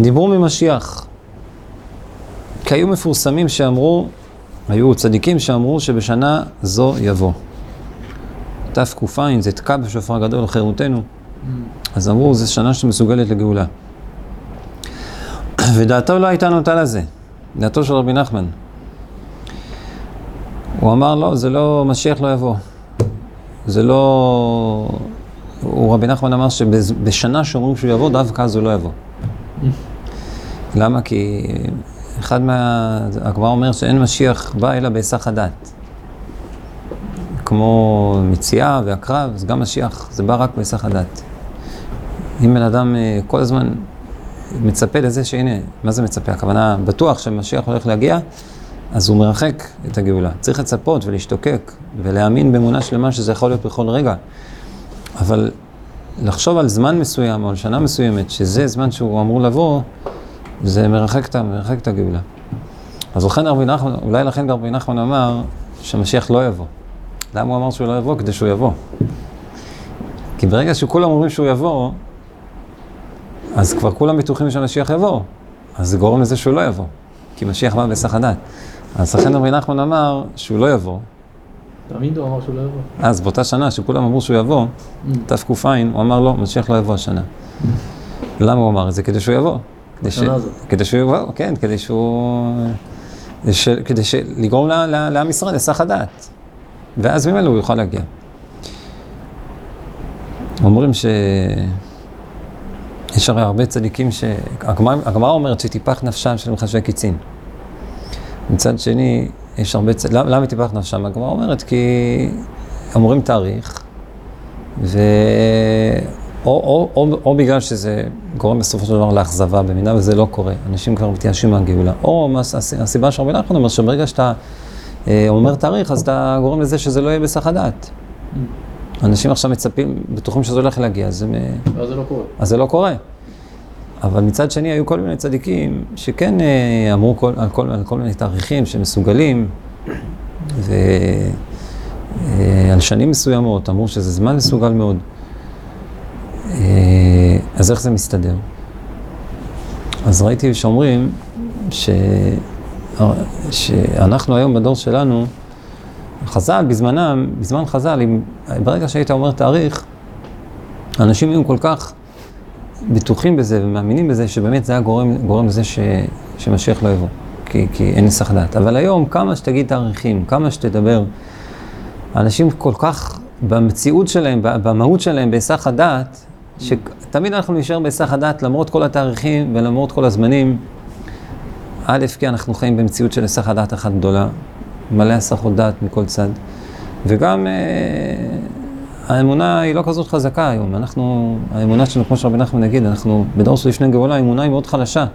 דיברו ממשיח. כי היו מפורסמים שאמרו, היו צדיקים שאמרו שבשנה זו יבוא. תק"ע זה תקע בשופר גדול לחירותנו. אז אמרו, זו שנה שמסוגלת לגאולה. ודעתו לא הייתה נוטה לזה, דעתו של רבי נחמן. הוא אמר, לא, זה לא, משיח לא יבוא. זה לא... הוא, רבי נחמן אמר שבשנה שאומרים שהוא יבוא, דווקא אז הוא לא יבוא. למה? כי אחד מה... הגמרא אומר שאין משיח בא אלא בהיסח הדעת. כמו מציאה והקרב, אז גם משיח, זה בא רק בהיסח הדעת. אם בן אדם אה, כל הזמן מצפה לזה שהנה, מה זה מצפה? הכוונה, בטוח שמשיח הולך להגיע, אז הוא מרחק את הגאולה. צריך לצפות ולהשתוקק ולהאמין באמונה שלמה שזה יכול להיות בכל רגע. אבל לחשוב על זמן מסוים או על שנה מסוימת, שזה זמן שהוא אמור לבוא, זה מרחק, מרחק את הגאולה. אז לכן רבי נחמן, אולי לכן רבי נחמן אמר שמשיח לא יבוא. למה הוא אמר שהוא לא יבוא? כדי שהוא יבוא. כי ברגע שכולם אומרים שהוא יבוא, אז כבר כולם בטוחים שמשיח יבוא. אז זה גורם לזה שהוא לא יבוא. כי משיח בא בסך הדת. אז לכן רבי נחמן אמר שהוא לא יבוא. תמיד הוא אמר שהוא לא יבוא. אז באותה שנה שכולם אמרו שהוא יבוא, Mm. תק"ע, הוא אמר לא, משיח לא יבוא השנה. למה הוא אמר את זה? כדי שהוא יבוא. כדי ש- השנה הזאת. כדי שהוא יבוא, כן, כדי שהוא... ש- כדי ש- לגרום לעם ישראל לסך הדעת. ואז ממילא הוא יוכל להגיע. אומרים ש... יש הרי הרבה צדיקים ש... הגמרא אומרת שטיפח נפשם של מחשבי קיצין. מצד שני, יש הרבה צ... למה, למה טיפח נפשם? הגמרא אומרת כי אומרים תאריך, ו... או, או, או, או בגלל שזה גורם בסופו של דבר לאכזבה, במידה וזה לא קורה, אנשים כבר מתייאשים מהגאולה. או הסיבה שרבי נחמן אומר, שברגע שאתה אה, אומר תאריך, אז אתה גורם לזה שזה לא יהיה בסך הדעת. אנשים עכשיו מצפים, בטוחים שזה הולך להגיע, אז, הם, אה, ואז זה לא קורה. אז זה לא קורה. אבל מצד שני, היו כל מיני צדיקים שכן אה, אמרו כל, על, כל, על כל מיני תאריכים שמסוגלים, ועל שנים מסוימות, אמרו שזה זמן מסוגל מאוד. אה, אז איך זה מסתדר? אז ראיתי שאומרים ש... שאנחנו היום בדור שלנו, חז"ל בזמנם, בזמן חז"ל, אם, ברגע שהיית אומר תאריך, אנשים היו כל כך בטוחים בזה ומאמינים בזה, שבאמת זה היה גורם, גורם לזה ש, שמשיח לא יבוא, כי, כי אין נסח דעת. אבל היום, כמה שתגיד תאריכים, כמה שתדבר, אנשים כל כך במציאות שלהם, במהות שלהם, בהיסח הדעת, שתמיד אנחנו נשאר בהיסח הדעת למרות כל התאריכים ולמרות כל הזמנים. א', כי אנחנו חיים במציאות של היסח הדעת אחת גדולה, מלא הסחות דעת מכל צד, וגם אה, האמונה היא לא כזאת חזקה היום. אנחנו, האמונה שלנו, כמו שרבי נחמן נגיד, אנחנו בדור של לפני גאולה, האמונה היא מאוד חלשה.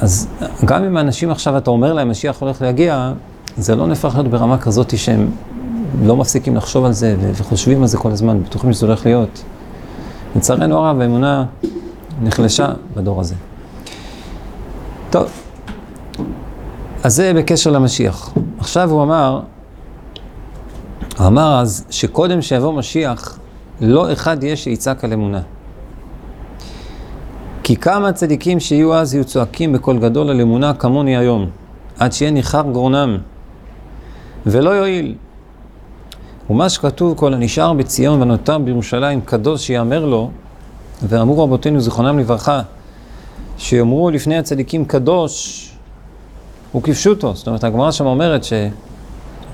אז גם אם האנשים עכשיו, אתה אומר להם, משיח הולך להגיע, זה לא נהפך להיות ברמה כזאת שהם לא מפסיקים לחשוב על זה וחושבים על זה כל הזמן, בטוחים שזה הולך להיות. לצערנו הרב, האמונה נחלשה בדור הזה. טוב, אז זה בקשר למשיח. עכשיו הוא אמר, הוא אמר אז שקודם שיבוא משיח, לא אחד יהיה שיצעק על אמונה. כי כמה צדיקים שיהיו אז יהיו צועקים בקול גדול על אמונה כמוני היום, עד שיהיה ניחר גרונם, ולא יועיל. ומה שכתוב כל הנשאר בציון ונותר בירושלים קדוש שיאמר לו, ואמרו רבותינו זיכרונם לברכה, שיאמרו לפני הצדיקים קדוש וכפשוטו. זאת אומרת, הגמרא שם אומרת ש...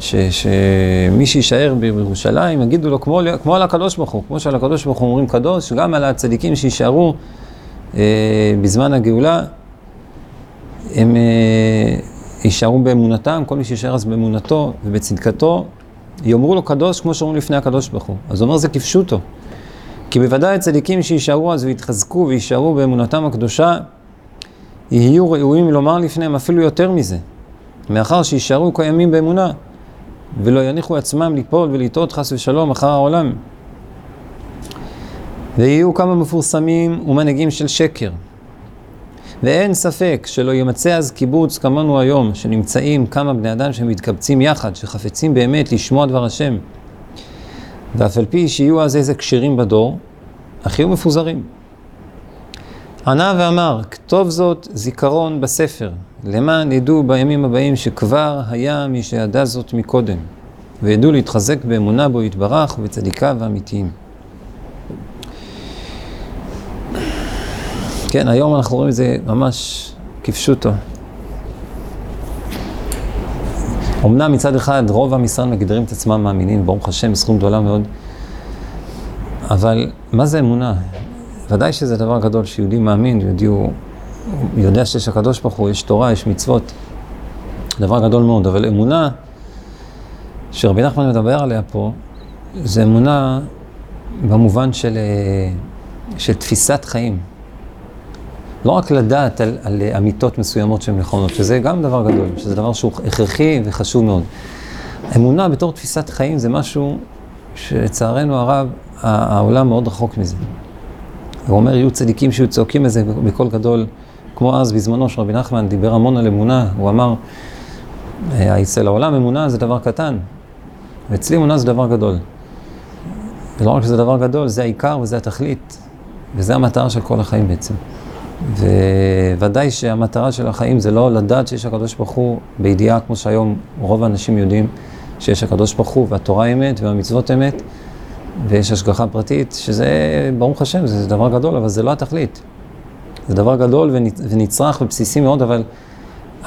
ש, שמי שיישאר בירושלים, יגידו לו כמו, כמו על הקדוש ברוך הוא, כמו שעל הקדוש ברוך הוא אומרים קדוש, גם על הצדיקים שיישארו אה, בזמן הגאולה, הם אה, יישארו באמונתם, כל מי שיישאר אז באמונתו ובצדקתו, יאמרו לו קדוש כמו שאומרים לפני הקדוש ברוך הוא. אז הוא אומר זה כפשוטו. כי בוודאי הצדיקים שיישארו אז ויתחזקו ויישארו באמונתם הקדושה, יהיו ראויים לומר לפניהם אפילו יותר מזה, מאחר שיישארו קיימים באמונה, ולא יניחו עצמם ליפול ולטעות חס ושלום אחר העולם. ויהיו כמה מפורסמים ומנהיגים של שקר. ואין ספק שלא ימצא אז קיבוץ כמונו היום, שנמצאים כמה בני אדם שמתקבצים יחד, שחפצים באמת לשמוע דבר השם. ואף על פי שיהיו אז איזה כשרים בדור, אך יהיו מפוזרים. ענה ואמר, כתוב זאת זיכרון בספר, למען ידעו בימים הבאים שכבר היה מי שידע זאת מקודם, וידעו להתחזק באמונה בו יתברך ובצדיקיו האמיתיים. כן, היום אנחנו רואים את זה ממש כפשוטו. אמנם מצד אחד רוב עם ישראל מגדירים את עצמם מאמינים, ברוך השם, סכום גדולה מאוד, אבל מה זה אמונה? ודאי שזה דבר גדול שיהודי מאמין, יהודי הוא יודע שיש הקדוש ברוך הוא, יש תורה, יש מצוות, דבר גדול מאוד, אבל אמונה שרבי נחמן מדבר עליה פה, זה אמונה במובן של, אה, של תפיסת חיים. לא רק לדעת על, על אמיתות מסוימות שהן נכונות, שזה גם דבר גדול, שזה דבר שהוא הכרחי וחשוב מאוד. אמונה בתור תפיסת חיים זה משהו שלצערנו הרב, העולם מאוד רחוק מזה. הוא אומר, יהיו צדיקים שיהיו צועקים את זה בקול גדול, כמו אז בזמנו שרבי נחמן דיבר המון על אמונה, הוא אמר, אה, אצל העולם אמונה זה דבר קטן, ואצלי אמונה זה דבר גדול. ולא רק שזה דבר גדול, זה העיקר וזה התכלית, וזה המטרה של כל החיים בעצם. וודאי שהמטרה של החיים זה לא לדעת שיש הקדוש ברוך הוא בידיעה, כמו שהיום רוב האנשים יודעים שיש הקדוש ברוך הוא, והתורה אמת והמצוות אמת, ויש השגחה פרטית, שזה, ברוך השם, זה דבר גדול, אבל זה לא התכלית. זה דבר גדול ונצרך ובסיסי מאוד, אבל,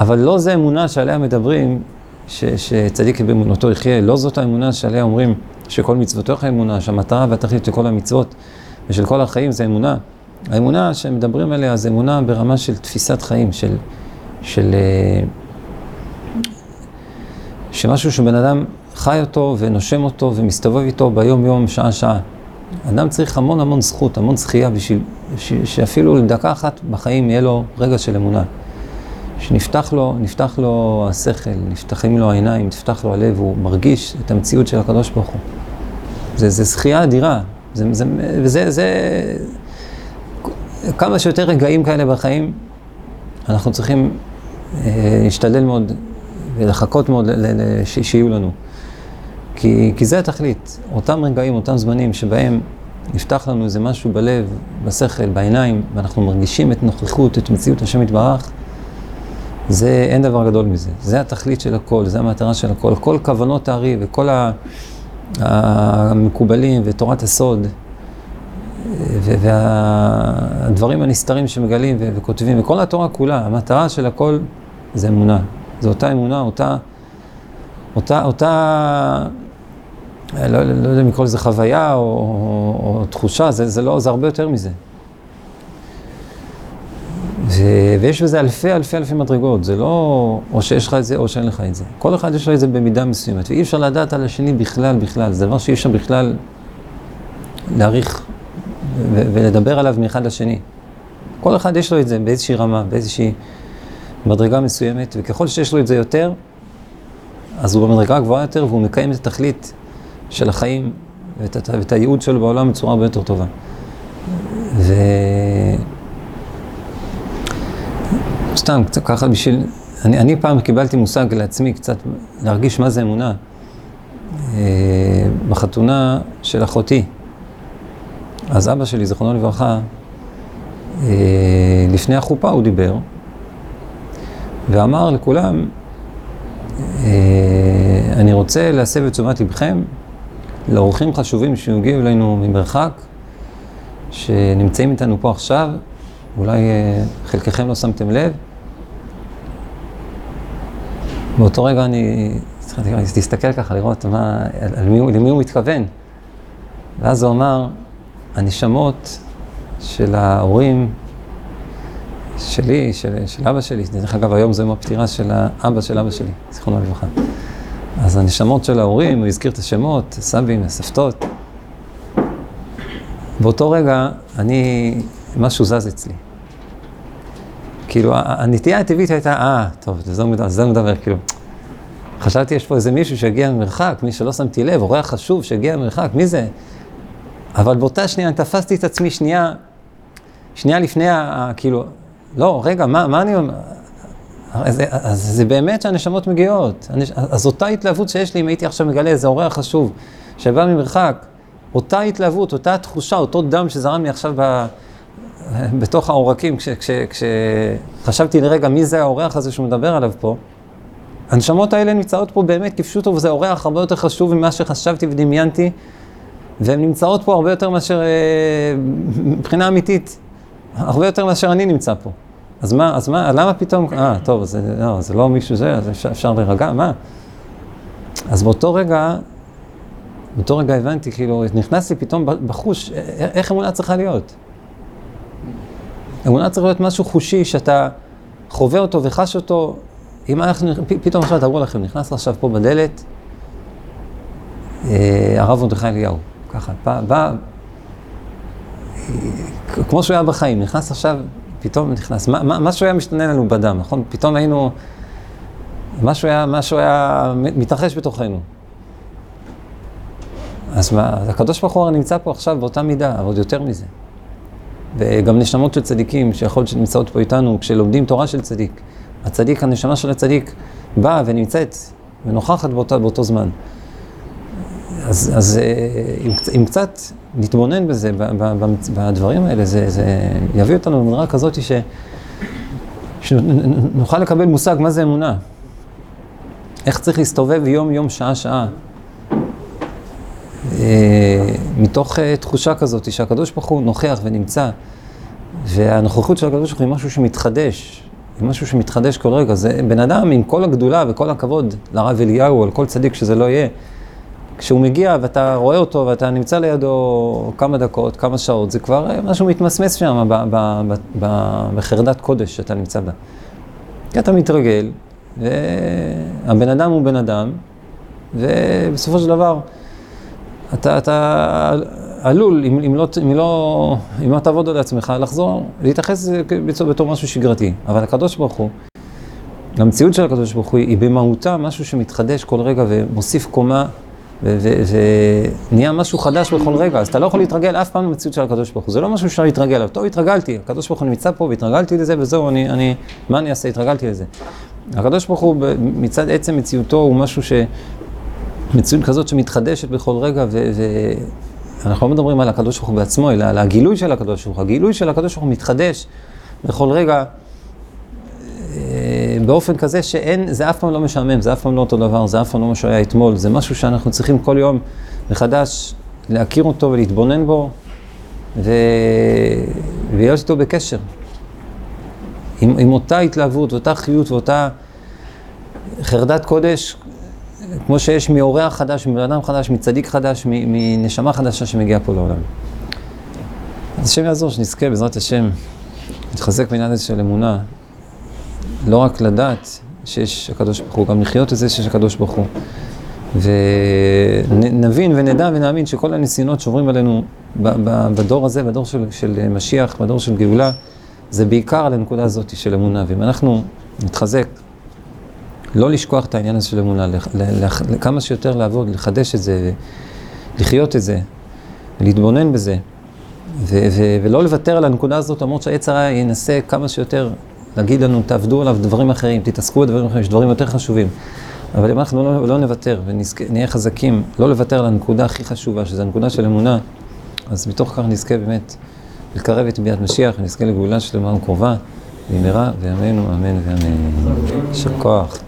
אבל לא זה אמונה שעליה מדברים, ש, שצדיק באמונתו יחיה, לא זאת האמונה שעליה אומרים שכל מצוותיך אמונה, שהמטרה והתכלית של כל המצוות ושל כל החיים זה אמונה. האמונה שמדברים עליה זה אמונה ברמה של תפיסת חיים, של, של, אה, שמשהו שבן אדם חי אותו ונושם אותו ומסתובב איתו ביום-יום, שעה-שעה. אדם צריך המון המון זכות, המון זכייה בשביל שאפילו לדקה אחת בחיים יהיה לו רגע של אמונה. שנפתח לו, נפתח לו השכל, נפתחים לו העיניים, נפתח לו הלב, הוא מרגיש את המציאות של הקדוש ברוך הוא. זה, זה זכייה אדירה. זה, זה, וזה, זה, כמה שיותר רגעים כאלה בחיים, אנחנו צריכים אה, להשתדל מאוד ולחכות מאוד שיהיו לנו. כי, כי זה התכלית, אותם רגעים, אותם זמנים שבהם נפתח לנו איזה משהו בלב, בשכל, בעיניים, ואנחנו מרגישים את נוכחות, את מציאות השם יתברך, זה, אין דבר גדול מזה. זה התכלית של הכל, זה המטרה של הכל. כל כוונות הארי וכל המקובלים ותורת הסוד, והדברים הנסתרים שמגלים וכותבים, וכל התורה כולה, המטרה של הכל זה אמונה. זו אותה אמונה, אותה, אותה, אותה, לא, לא יודע אם לקרוא לזה חוויה או, או, או תחושה, זה, זה לא, זה הרבה יותר מזה. ו, ויש בזה אלפי אלפי אלפי מדרגות, זה לא או שיש לך את זה או שאין לך את זה. כל אחד יש לו את זה במידה מסוימת, ואי אפשר לדעת על השני בכלל בכלל, זה דבר שאי אפשר בכלל להעריך ולדבר עליו מאחד לשני. כל אחד יש לו את זה באיזושהי רמה, באיזושהי מדרגה מסוימת, וככל שיש לו את זה יותר, אז הוא במדרגה גבוהה יותר והוא מקיים את התכלית של החיים ואת, ואת הייעוד שלו בעולם בצורה הרבה יותר טובה. ו... סתם, קצת ככה בשביל... אני, אני פעם קיבלתי מושג לעצמי קצת להרגיש מה זה אמונה. אה, בחתונה של אחותי. אז אבא שלי, זכרונו לברכה, אה, לפני החופה הוא דיבר, ואמר לכולם, אה, אני רוצה להסב את תשומת לבכם לאורחים חשובים שהגיעו אלינו ממרחק, שנמצאים איתנו פה עכשיו, אולי אה, חלקכם לא שמתם לב. באותו רגע אני צריך להסתכל ככה, לראות מה, על מי, למי הוא מתכוון. ואז הוא אמר, הנשמות של ההורים שלי, של, של אבא שלי, דרך אגב היום זה יום הפטירה של האבא של אבא שלי, זיכרונו לברכה. אז הנשמות של ההורים, הוא הזכיר את השמות, סבים, הסבתות. באותו רגע אני, משהו זז אצלי. כאילו, הנטייה הטבעית הייתה, אה, טוב, זה לא לא מדבר, כאילו. חשבתי, יש פה איזה מישהו שהגיע ממרחק, מי שלא שמתי לב, אורח חשוב שהגיע ממרחק, מי זה? אבל באותה שנייה אני תפסתי את עצמי שנייה, שנייה לפני, ה, כאילו, לא, רגע, מה, מה אני אומר? אז, אז זה באמת שהנשמות מגיעות. אז אותה התלהבות שיש לי, אם הייתי עכשיו מגלה איזה אורח חשוב, שבא ממרחק, אותה התלהבות, אותה תחושה, אותו דם שזרם לי עכשיו ב, בתוך העורקים, כשחשבתי לרגע מי זה האורח הזה שהוא מדבר עליו פה, הנשמות האלה נמצאות פה באמת כפשוטו, וזה אורח הרבה יותר חשוב ממה שחשבתי ודמיינתי, והן נמצאות פה הרבה יותר מאשר, אה, מבחינה אמיתית, הרבה יותר מאשר אני נמצא פה. אז מה, אז מה, למה פתאום, אה, טוב, זה לא, זה לא מישהו זה, אז אפשר, אפשר להירגע, מה? אז באותו רגע, באותו רגע הבנתי, כאילו, נכנס לי פתאום בחוש, איך אמונה צריכה להיות? אמונה צריכה להיות משהו חושי, שאתה חווה אותו וחש אותו. אם אנחנו, פתאום עכשיו תראו לכם, נכנס עכשיו פה בדלת, אה, הרב מרדכי אליהו, ככה, בא, בא, כמו שהוא היה בחיים, נכנס עכשיו, פתאום נכנס, מה, מה, משהו היה משתנה לנו בדם, נכון? פתאום היינו, משהו היה, משהו היה מתרחש בתוכנו. אז מה, הקדוש ברוך הוא נמצא פה עכשיו באותה מידה, אבל עוד יותר מזה. וגם נשמות של צדיקים, שיכול להיות שנמצאות פה איתנו, כשלומדים תורה של צדיק. הצדיק, הנשמה של הצדיק, באה ונמצאת ונוכחת באותו, באותו זמן. אז, אז אם, אם קצת נתבונן בזה, בדברים האלה, זה, זה יביא אותנו למדרה כזאת ש, שנוכל לקבל מושג מה זה אמונה. איך צריך להסתובב יום-יום, שעה-שעה. אה, מתוך אה, תחושה כזאת שהקדוש ברוך הוא נוכח ונמצא, והנוכחות של הקדוש ברוך הוא היא משהו שמתחדש, היא משהו שמתחדש כל רגע. זה בן אדם עם כל הגדולה וכל הכבוד לרב אליהו, או לכל צדיק שזה לא יהיה. כשהוא מגיע ואתה רואה אותו ואתה נמצא לידו כמה דקות, כמה שעות, זה כבר אה, משהו מתמסמס שם בחרדת קודש שאתה נמצא בה. כי אתה מתרגל, והבן אדם הוא בן אדם, ובסופו של דבר, אתה, אתה עלול, אם, אם, לא, אם, לא, אם לא תעבוד על עצמך, לחזור, להתייחס בתור, משהו שגרתי. אבל הקדוש ברוך הוא, המציאות של הקדוש ברוך הוא היא במהותה משהו שמתחדש כל רגע ומוסיף קומה ונהיה משהו חדש בכל רגע. אז אתה לא יכול להתרגל אף פעם למציאות של הקדוש ברוך הוא. זה לא משהו שאפשר להתרגל. טוב, התרגלתי, הקדוש ברוך הוא נמצא פה והתרגלתי לזה וזהו, אני, אני, מה אני אעשה? התרגלתי לזה. הקדוש ברוך הוא מצד עצם מציאותו הוא משהו ש... מציאות כזאת שמתחדשת בכל רגע, ואנחנו לא מדברים על הקדוש ברוך הוא בעצמו, אלא על הגילוי של הקדוש ברוך הוא. הגילוי של הקדוש ברוך הוא מתחדש בכל רגע באופן כזה שאין, זה אף פעם לא משעמם, זה אף פעם לא אותו דבר, זה אף פעם לא מה שהיה אתמול, זה משהו שאנחנו צריכים כל יום מחדש להכיר אותו ולהתבונן בו, ו... ולהיות איתו בקשר. עם, עם אותה התלהבות, ואותה חיות ואותה חרדת קודש, כמו שיש מאורח חדש, מבן אדם חדש, מצדיק חדש, מנשמה חדשה שמגיעה פה לעולם. אז השם יעזור, שנזכה בעזרת השם, להתחזק בעניין של אמונה, לא רק לדעת שיש הקדוש ברוך הוא, גם לחיות את זה שיש הקדוש ברוך הוא. ונבין ונדע ונאמין שכל הניסיונות שעוברים עלינו בדור הזה, בדור של, של משיח, בדור של גאולה, זה בעיקר על הנקודה הזאת של אמונה. ואם אנחנו נתחזק לא לשכוח את העניין הזה של אמונה, כמה שיותר לעבוד, לחדש את זה, לחיות את זה, להתבונן בזה, ולא לוותר על הנקודה הזאת, למרות הרע ינסה כמה שיותר להגיד לנו, תעבדו עליו דברים אחרים, תתעסקו בדברים אחרים, יש דברים יותר חשובים. אבל אם אנחנו לא, לא נוותר ונהיה חזקים, לא לוותר על הנקודה הכי חשובה, שזו הנקודה של אמונה, אז מתוך כך נזכה באמת לקרב את ביאת משיח, ונזכה לגאולה שלמה וקרובה, במהרה, וימינו, אמן ואמן. יישר כוח.